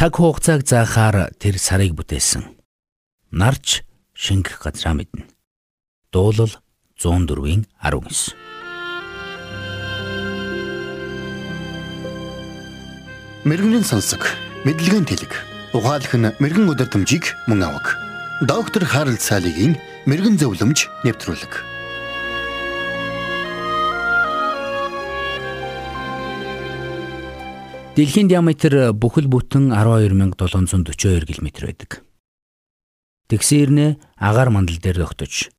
Цаг хугацааг заахаар тэр сарыг бүтээсэн. Нарч шингэх газраа мэднэ. Дуулал 104-ийн 19. Мэргэний сонсог, мэдлэгийн тэлэг. Ухаалх нь мэрэгэн удирдамжийг мөн авах. Доктор Харалт цаалогийн мэрэгэн зөвлөмж нэвтрүүлэг. Дэлхийн диаметр бүхэл бүтэн 12742 км байдаг. Тэгсэрнэ агаар мандал дээр тогтож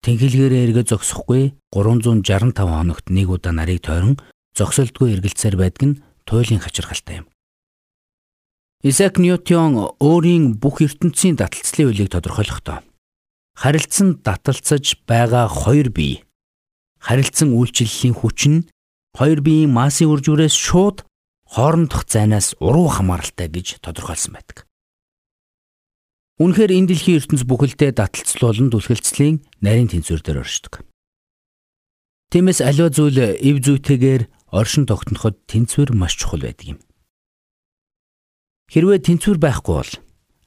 тэнхилгээрээ эргэж зогсохгүй 365 хоногт нэг удаа нарыг тойрон зогсолтгүй эргэлцээр байдаг нь туйлын хачиргалтай юм. Исаак Ньютон өөрийн бүх ертөнцийн таталцлын үлийг тодорхойлохдоо харилцан таталцаж байгаа хоёр бие харилцан үйлчлэлийн хүч нь хоёр биеийн массын үржүүрээс шууд хоорондох зайнаас уруу хамааралтай гэж тодорхойлсон байдаг. Үнэхээр энэ дэлхийн ертөнц бүхэлдээ таталцлуулан түлхэлцлийн нарийн тэнцвэр дээр оршдог. Тиймээс аливаа зүйл эв зүйтэйгээр оршин тогтноход тэнцвэр маш чухал байдаг юм. Хэрвээ тэнцвэр байхгүй бол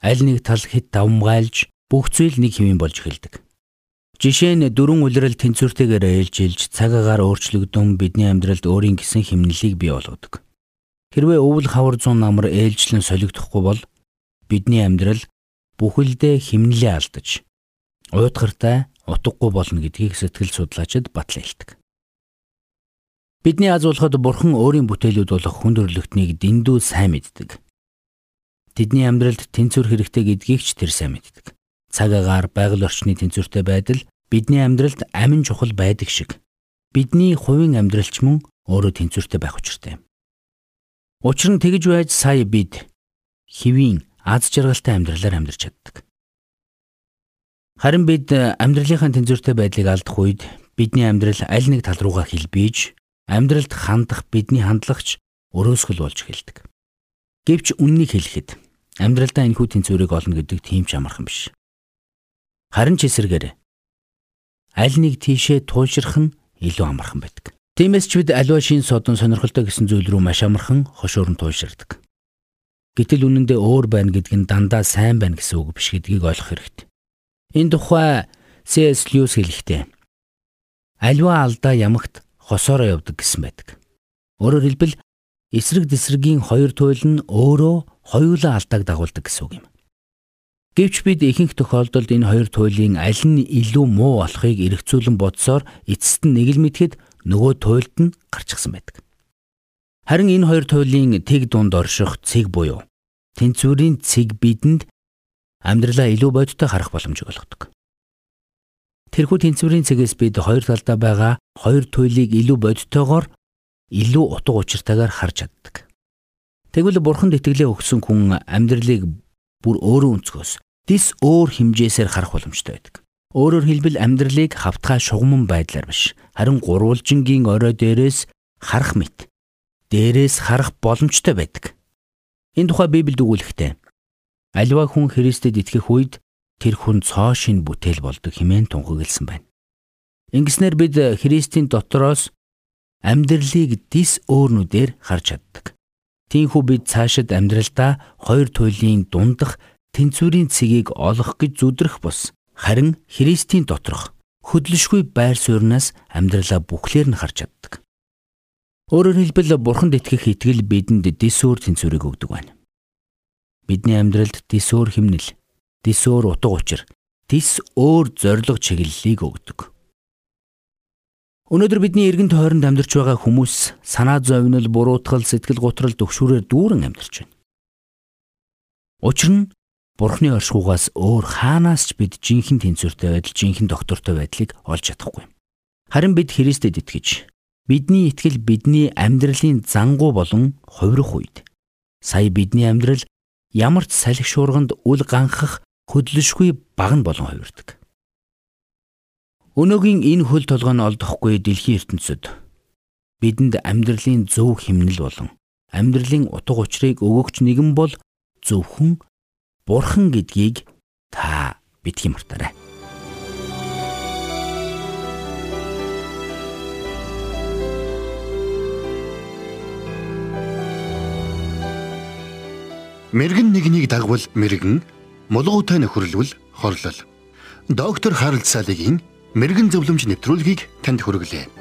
аль нэг тал хэд давмгайлж бүх зүйл нэг хэвэн болж эхэлдэг. Жишээ нь дөрвөн улирал тэнцвэртэйгээр ээлжилж цаг агаар өөрчлөгдөн бидний амьдралд өөрийн гисэн химнэлийг бий болгодог. Хэрвээ өвөл хавар зүүн намар ээлжлэн солигдохгүй бол бидний амьдрал бүхэлдээ химнэлээ алдаж уйдгартай утгагүй болно гэдгийг сэтгэл судлаачид батлаялдаг. Бидний аз болоход бурхан өөрийн бүтээлүүд болох хүн төрлөختнийг дэндүү сайн мэддэг. Тэдний амьдралд тэнцвэр хэрэгтэй гэдгийг ч тэр сайн мэддэг. Цаг агаар байгаль орчны тэнцвэртэй байдал бидний амьдралд амин чухал байдаг шиг бидний хувийн амьдралч мөн өөрөө тэнцвэртэй байх учиртай юм. Учир нь тэгж байж сая бид хэвийн аз жаргалтай амьдралаар амьдарч чаддаг. Харин бид амьдралынхаа тэнцвэртэй байдлыг алдах үед бидний амьдрал аль нэг тал руугаа хилбиж амьдралд хандах бидний хандлагч өрөөсгөл болж эхэлдэг. Гэвч үннийг хэлэхэд амьдралдаа энэхүү тэнцвэрийг олно гэдэг тийм ч амархан биш. Харин ч эсэргээр аль нэг тийшээ туйлшрах нь илүү амархан байдаг. Тиймээс ч бид аливаа шин содон сонирхолтой гэсэн зүйл рүү маш амархан хошуурн туйлширдаг. Гэтэл үнэндээ өөр байна гэдг нь дандаа сайн байна гэсэн үг биш гэдгийг ойлгох хэрэгтэй. Энэ тухай C.S. Lewis хэлэхдээ аливаа алдаа ямагт хосоороо явдаг гэсэн байдаг. Өөрөөр хэлбэл эсрэг тесрэгийн хоёр туйл нь өөрөө хоёулаа алдааг дагуулдаг гэсэн үг юм. Гэвч бид ихэнх тохиолдолд энэ хоёр туйлын аль нь илүү муу болохыг эргцүүлэн бодсоор эцэст нь нэг л мэдхэд нөгөө туйлд нь гарчихсан байдаг. Харин энэ хоёр туйлын тэг дунд орших цэг буюу тэнцвэрийн цэг бидэнд амьдралаа илүү бодиттой харах боломжийг олгодог. Тэрхүү тэнцвэрийн цэгээс бид хоёр талдаа байгаа хоёр туйлыг илүү бодиттойгоор илүү утга учиртайгаар харж чаддаг. Тэгвэл бурханд итгэлээ өгсөн хүн амьдралыг бүр өөрөө өнцгөөс дис өөр хэмжээсээр харах боломжтой байдаг. Өөрөөр хэлбэл амьдралыг хавтгай шугамн байдлаар биш харин гурвалжингийн орой дээрээс харах мэт дээрээс харах боломжтой байдаг. Энэ тухай Библиэд өгүүлэхтэй. Аливаа хүн Христэд итгэх үед тэр хүн цоо шин бүтээл болдог хэмээн тунхагласан байна. Ингэснээр бид Христийн дотроос амьдралыг дис өөрнүүдээр харж чаддаг. Тиймээс бид цаашид амьдралдаа хоёр туйлын дундах тэнцвэрийн цэгийг олох гэж зүдрэх бус харин Христийн доторх хөдлөшгүй байр сууриас амьдралаа бүхлээр нь харж чаддаг. Өөрөөр хэлбэл бурханд итгэх итгэл бидэнд дисөөр тэнцвэрийг өгдөг байна. Бидний амьдралд дисөөр химнэл, дисөөр утга учир, дис өөр зориг чиглэлийг өгдөг. Өнөөдөр бидний эргэн тойронд амьдарч байгаа хүмүүс санаа зовнил, буруутгал, сэтгэл готрол төгшүүрээр дүүрэн амьдарч байна. Учир нь Бурхны оршихугаас өөр хаанаас ч бид жинхэнэ тэнцвэртэй байдал, жинхэнэ доктортой байдлыг олж чадахгүй. Харин бид Христэд итгэж Бидний итгэл бидний амьдралын зангуу болон хувирах үед сая бидний амьдрал ямар ч салхи шуурганд үл ганхах хөдлөшгүй багн болон хувирдаг. Өнөөгийн энэ хөл толгойн олдохгүй дэлхийн ертөнцид бидэнд амьдралын зөв химнэл болон амьдралын утга учирыг өгөгч нэгэн бол зөвхөн Бурхан гэдгийг та битгий мартаарай. Мэргэн нэгнийг дагвал мэргэн, мулгуутай нөхөрлөл хорлол. Доктор Харалт Салигийн мэрэгэн зөвлөмж нэвтрүүлгийг танд хүргэлээ.